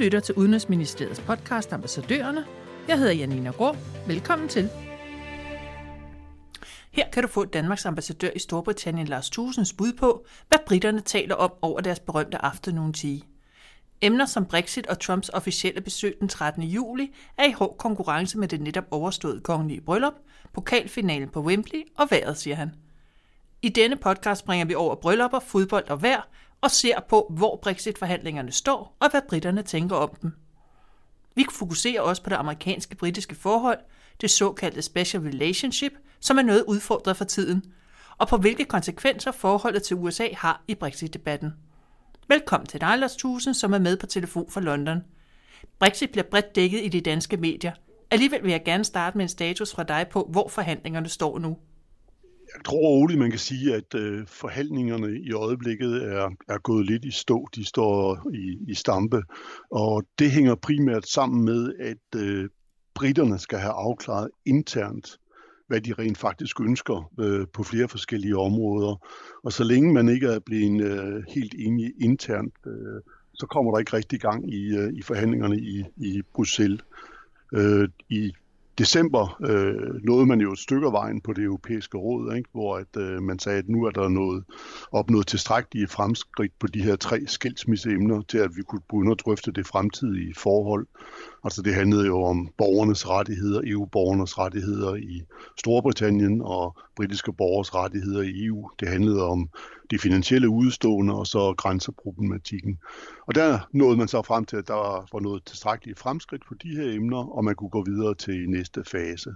lytter til Udenrigsministeriets podcast Ambassadørerne. Jeg hedder Janina Grå. Velkommen til. Her kan du få Danmarks ambassadør i Storbritannien Lars Tusens bud på, hvad britterne taler om over deres berømte afternoon tea. Emner som Brexit og Trumps officielle besøg den 13. juli er i hård konkurrence med det netop overståede kongelige bryllup, pokalfinalen på Wembley og vejret, siger han. I denne podcast bringer vi over bryllupper, fodbold og vejr og ser på, hvor Brexit-forhandlingerne står og hvad britterne tænker om dem. Vi fokuserer også på det amerikanske-britiske forhold, det såkaldte special relationship, som er noget udfordret for tiden, og på hvilke konsekvenser forholdet til USA har i Brexit-debatten. Velkommen til dig, Lars Thusen, som er med på telefon fra London. Brexit bliver bredt dækket i de danske medier. Alligevel vil jeg gerne starte med en status fra dig på, hvor forhandlingerne står nu. Jeg tror roligt, man kan sige, at øh, forhandlingerne i øjeblikket er, er gået lidt i stå. De står i, i stampe, og det hænger primært sammen med, at øh, britterne skal have afklaret internt, hvad de rent faktisk ønsker øh, på flere forskellige områder. Og så længe man ikke er blevet øh, helt enige internt, øh, så kommer der ikke rigtig gang i, øh, i forhandlingerne i, i Bruxelles. Øh, I december øh, nåede man jo et stykke vejen på det europæiske råd, ikke? hvor at, øh, man sagde, at nu er der noget, opnået tilstrækkelige fremskridt på de her tre skilsmisseemner til, at vi kunne begynde at drøfte det fremtidige forhold. Altså det handlede jo om borgernes rettigheder, EU-borgernes rettigheder i Storbritannien og britiske borgers rettigheder i EU. Det handlede om de finansielle udstående og så grænseproblematikken. Og der nåede man så frem til, at der var noget tilstrækkeligt fremskridt på de her emner, og man kunne gå videre til næste fase.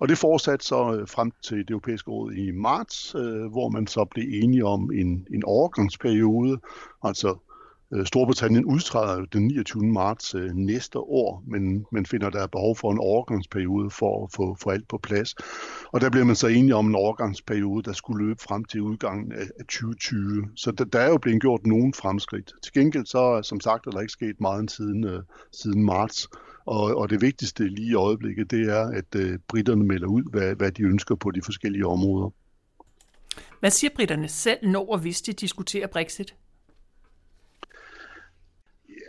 Og det fortsatte så øh, frem til det europæiske råd i marts, øh, hvor man så blev enige om en, en overgangsperiode, altså Øh, Storbritannien udtræder den 29. marts øh, næste år, men man finder, der er behov for en overgangsperiode for at få for alt på plads. Og der bliver man så enige om en overgangsperiode, der skulle løbe frem til udgangen af, af 2020. Så der, der er jo blevet gjort nogen fremskridt. Til gengæld så, som sagt, er der ikke sket meget siden, uh, siden marts. Og, og det vigtigste lige i øjeblikket, det er, at uh, britterne melder ud, hvad, hvad de ønsker på de forskellige områder. Hvad siger britterne selv, når og hvis de diskuterer Brexit?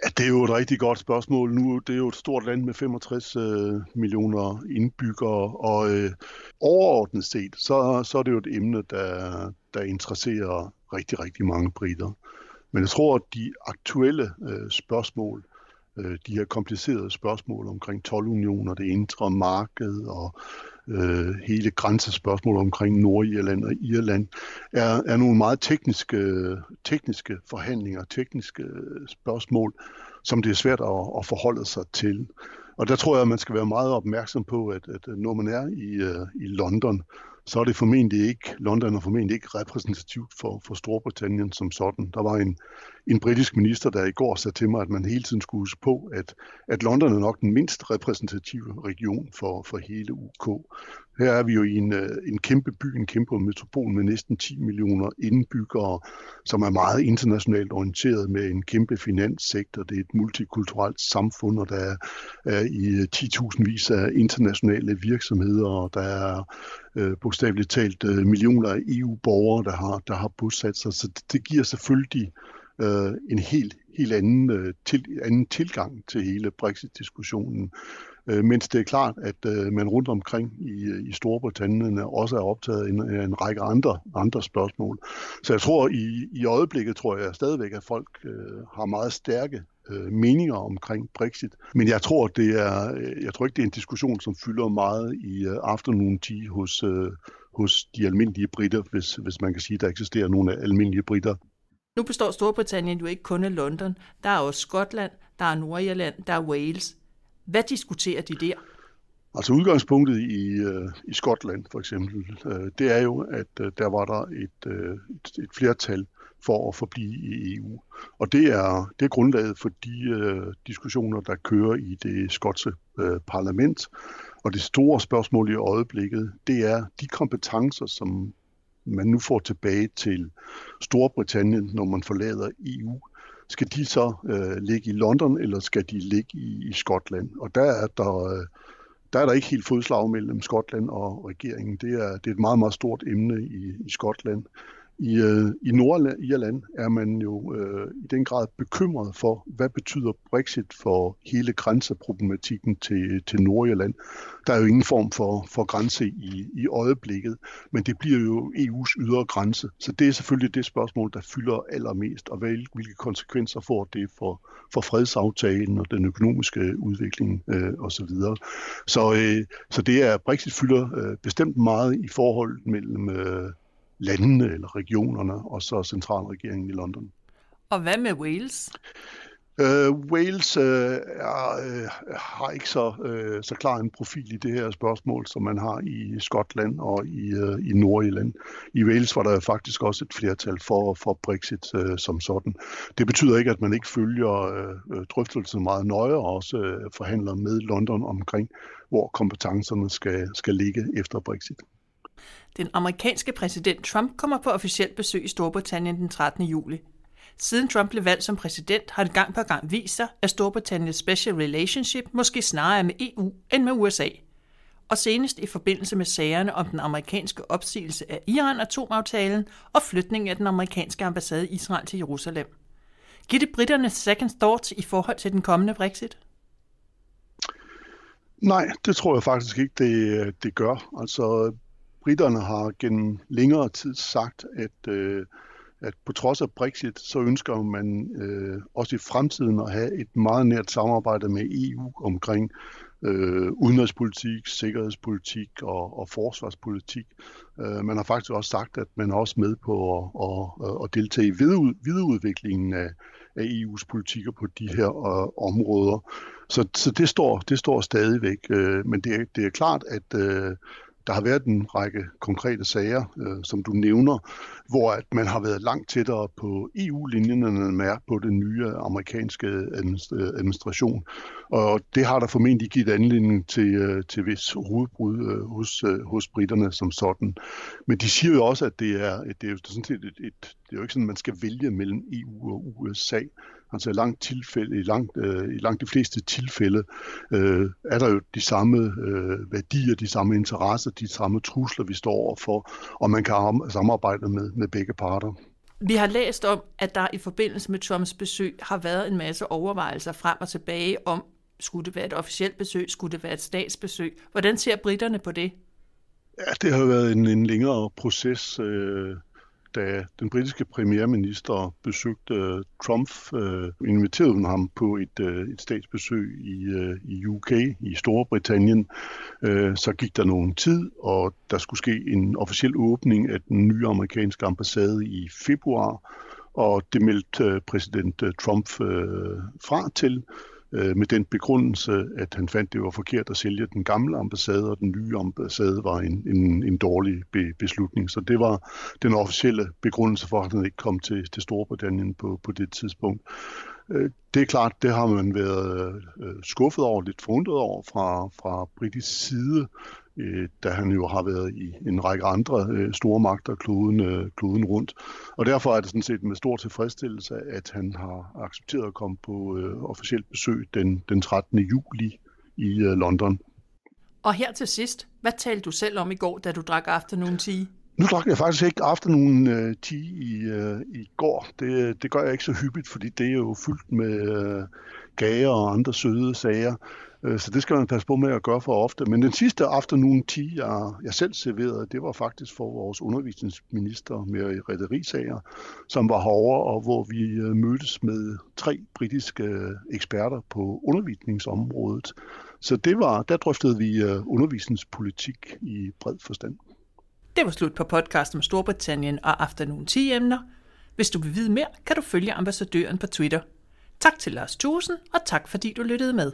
Ja, det er jo et rigtig godt spørgsmål. Nu det er jo et stort land med 65 øh, millioner indbyggere, og øh, overordnet set, så, så er det jo et emne, der, der interesserer rigtig, rigtig mange britter. Men jeg tror, at de aktuelle øh, spørgsmål, øh, de her komplicerede spørgsmål omkring 12 unioner, det indre marked og øh, hele grænsespørgsmål omkring Nordirland og Irland, er, er nogle meget tekniske, tekniske forhandlinger, tekniske spørgsmål, som det er svært at, at forholde sig til. Og der tror jeg, at man skal være meget opmærksom på, at, at når man er i, øh, i London, så er det formentlig ikke, London er formentlig ikke repræsentativt for, for Storbritannien som sådan. Der var en, en britisk minister, der i går sagde til mig, at man hele tiden skulle huske på, at, at London er nok den mindst repræsentative region for, for hele UK. Her er vi jo i en, øh, en kæmpe by, en kæmpe metropol med næsten 10 millioner indbyggere, som er meget internationalt orienteret med en kæmpe finanssektor. Det er et multikulturelt samfund, og der er, er i øh, 10.000 vis af internationale virksomheder, og der er øh, bogstaveligt talt øh, millioner af EU-borgere, der har, der har bosat sig. Så det, det giver selvfølgelig øh, en helt, helt anden, øh, til, anden tilgang til hele Brexit-diskussionen. Øh, mens det er klart, at øh, man rundt omkring i, øh, i Storbritannien også er optaget af en, en række andre, andre spørgsmål. Så jeg tror, i, i øjeblikket tror jeg stadigvæk, at folk øh, har meget stærke øh, meninger omkring Brexit. Men jeg tror, det er, øh, jeg tror ikke, det er en diskussion, som fylder meget i uh, afternoon tea hos, hos de almindelige britter, hvis, hvis man kan sige, at der eksisterer nogle almindelige britter. Nu består Storbritannien jo ikke kun af London. Der er også Skotland, der er Nordirland, der er Wales. Hvad diskuterer de der? Altså udgangspunktet i, øh, i Skotland for eksempel, øh, det er jo, at øh, der var der et, et, et flertal for at forblive i EU. Og det er, det er grundlaget for de øh, diskussioner, der kører i det skotske øh, parlament. Og det store spørgsmål i øjeblikket, det er de kompetencer, som man nu får tilbage til Storbritannien, når man forlader EU, skal de så øh, ligge i London, eller skal de ligge i, i Skotland? Og der er der, øh, der er der ikke helt fodslag mellem Skotland og regeringen. Det er, det er et meget, meget stort emne i, i Skotland. I, øh, i Nordirland er man jo øh, i den grad bekymret for, hvad betyder Brexit for hele grænseproblematikken til, til Nordirland. Der er jo ingen form for, for grænse i, i øjeblikket, men det bliver jo EU's ydre grænse. Så det er selvfølgelig det spørgsmål, der fylder allermest, og hvilke konsekvenser får det for, for fredsaftalen og den økonomiske udvikling øh, osv. Så, så, øh, så det er, Brexit fylder øh, bestemt meget i forhold mellem øh, landene eller regionerne, og så centralregeringen i London. Og hvad med Wales? Uh, Wales uh, er, uh, har ikke så, uh, så klar en profil i det her spørgsmål, som man har i Skotland og i, uh, i Nordirland. I Wales var der faktisk også et flertal for, for Brexit uh, som sådan. Det betyder ikke, at man ikke følger uh, drøftelsen meget nøje og også uh, forhandler med London omkring, hvor kompetencerne skal, skal ligge efter Brexit. Den amerikanske præsident Trump kommer på officielt besøg i Storbritannien den 13. juli. Siden Trump blev valgt som præsident, har det gang på gang vist sig, at Storbritanniens special relationship måske snarere er med EU end med USA. Og senest i forbindelse med sagerne om den amerikanske opsigelse af Iran-atomaftalen og flytningen af den amerikanske ambassade i Israel til Jerusalem. Giver det britterne second thoughts i forhold til den kommende Brexit? Nej, det tror jeg faktisk ikke, det, det gør. Altså, britterne har gennem længere tid sagt, at, øh, at på trods af Brexit, så ønsker man øh, også i fremtiden at have et meget nært samarbejde med EU omkring øh, udenrigspolitik, sikkerhedspolitik og, og forsvarspolitik. Øh, man har faktisk også sagt, at man er også med på at, at, at deltage i videreudviklingen af, af EU's politikker på de her øh, områder. Så, så det, står, det står stadigvæk. Øh, men det er, det er klart, at øh, der har været en række konkrete sager, øh, som du nævner, hvor at man har været langt tættere på EU-linjen, end man er på den nye amerikanske øh, administration. Og det har der formentlig givet anledning til, øh, til vis hovedbrud øh, hos, øh, hos britterne som sådan. Men de siger jo også, at det er, det er jo sådan set et, et, det er jo ikke sådan, at man skal vælge mellem EU og USA. Altså langt, tilfælde, i langt, øh, i langt de fleste tilfælde øh, er der jo de samme øh, værdier, de samme interesser, de samme trusler, vi står overfor, og man kan samarbejde med, med begge parter. Vi har læst om, at der i forbindelse med Trumps besøg har været en masse overvejelser frem og tilbage om, skulle det være et officielt besøg, skulle det være et statsbesøg. Hvordan ser britterne på det? Ja, det har været en, en længere proces. Øh, da den britiske premierminister besøgte Trump, øh, inviterede hun ham på et, øh, et statsbesøg i, øh, i UK, i Storbritannien. Øh, så gik der nogen tid, og der skulle ske en officiel åbning af den nye amerikanske ambassade i februar, og det meldte øh, præsident øh, Trump øh, fra til øh, med den begrundelse, at han fandt, det var forkert at sælge den gamle ambassade, og den nye ambassade var en, en, en dårlig be, beslutning. Så det var den officielle begrundelse for, at han ikke kom til, til Storbritannien på, på det tidspunkt. Øh, det er klart, det har man været øh, skuffet over, lidt forundret over fra, fra britisk side, øh, da han jo har været i en række andre øh, store magter kloden, øh, kloden rundt. Og derfor er det sådan set med stor tilfredsstillelse, at han har accepteret at komme på øh, officielt besøg den, den 13. juli i øh, London. Og her til sidst, hvad talte du selv om i går, da du drak afternoon tea? Nu drak jeg faktisk ikke afternoon uh, tea i, i går. Det, det gør jeg ikke så hyppigt, fordi det er jo fyldt med uh, gager og andre søde sager. Øh, så det skal man passe på med at gøre for ofte. Men den sidste afternoon tea, jeg, jeg selv serverede, det var faktisk for vores undervisningsminister, Mary Risager, som var herovre, og hvor vi øh, mødtes med tre britiske øh, eksperter på undervisningsområdet. Så det var, der drøftede vi undervisningspolitik i bred forstand. Det var slut på podcasten om Storbritannien og Afternoon Tea-emner. Hvis du vil vide mere, kan du følge ambassadøren på Twitter. Tak til Lars Thusen, og tak fordi du lyttede med.